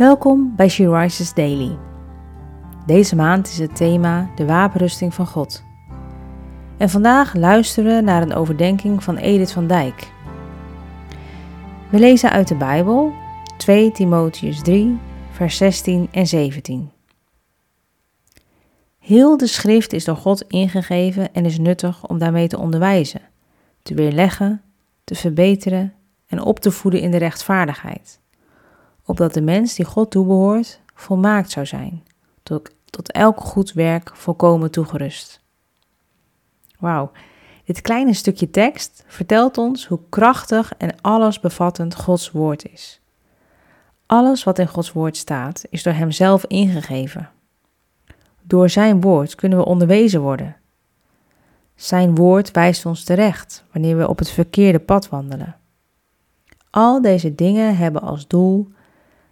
Welkom bij She Rises Daily. Deze maand is het thema de wapenrusting van God. En vandaag luisteren we naar een overdenking van Edith van Dijk. We lezen uit de Bijbel 2 Timotheus 3, vers 16 en 17. Heel de schrift is door God ingegeven en is nuttig om daarmee te onderwijzen, te weerleggen, te verbeteren en op te voeden in de rechtvaardigheid opdat de mens die God toebehoort volmaakt zou zijn, tot, tot elk goed werk volkomen toegerust. Wauw, dit kleine stukje tekst vertelt ons hoe krachtig en allesbevattend Gods woord is. Alles wat in Gods woord staat, is door Hem zelf ingegeven. Door Zijn woord kunnen we onderwezen worden. Zijn woord wijst ons terecht wanneer we op het verkeerde pad wandelen. Al deze dingen hebben als doel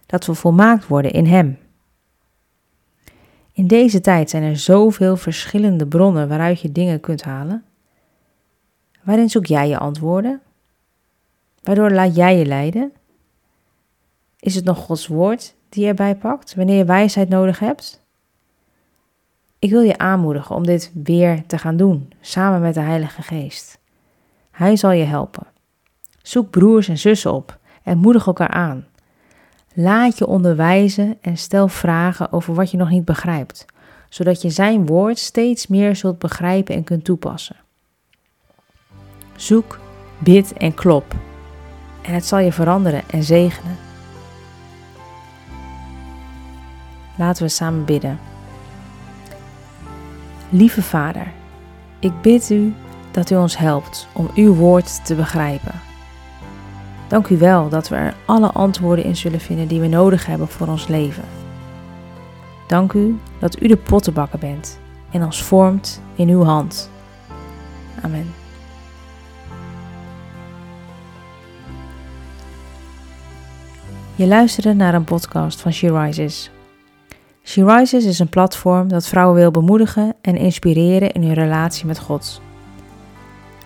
dat we volmaakt worden in Hem. In deze tijd zijn er zoveel verschillende bronnen waaruit je dingen kunt halen. Waarin zoek jij je antwoorden? Waardoor laat jij je leiden? Is het nog Gods woord die erbij pakt wanneer je wijsheid nodig hebt? Ik wil je aanmoedigen om dit weer te gaan doen, samen met de Heilige Geest. Hij zal je helpen. Zoek broers en zussen op en moedig elkaar aan. Laat je onderwijzen en stel vragen over wat je nog niet begrijpt, zodat je zijn woord steeds meer zult begrijpen en kunt toepassen. Zoek, bid en klop. En het zal je veranderen en zegenen. Laten we samen bidden. Lieve Vader, ik bid u dat u ons helpt om uw woord te begrijpen. Dank u wel dat we er alle antwoorden in zullen vinden die we nodig hebben voor ons leven. Dank u dat u de pottenbakker bent en ons vormt in uw hand. Amen. Je luisterde naar een podcast van She Rises. She Rises is een platform dat vrouwen wil bemoedigen en inspireren in hun relatie met God.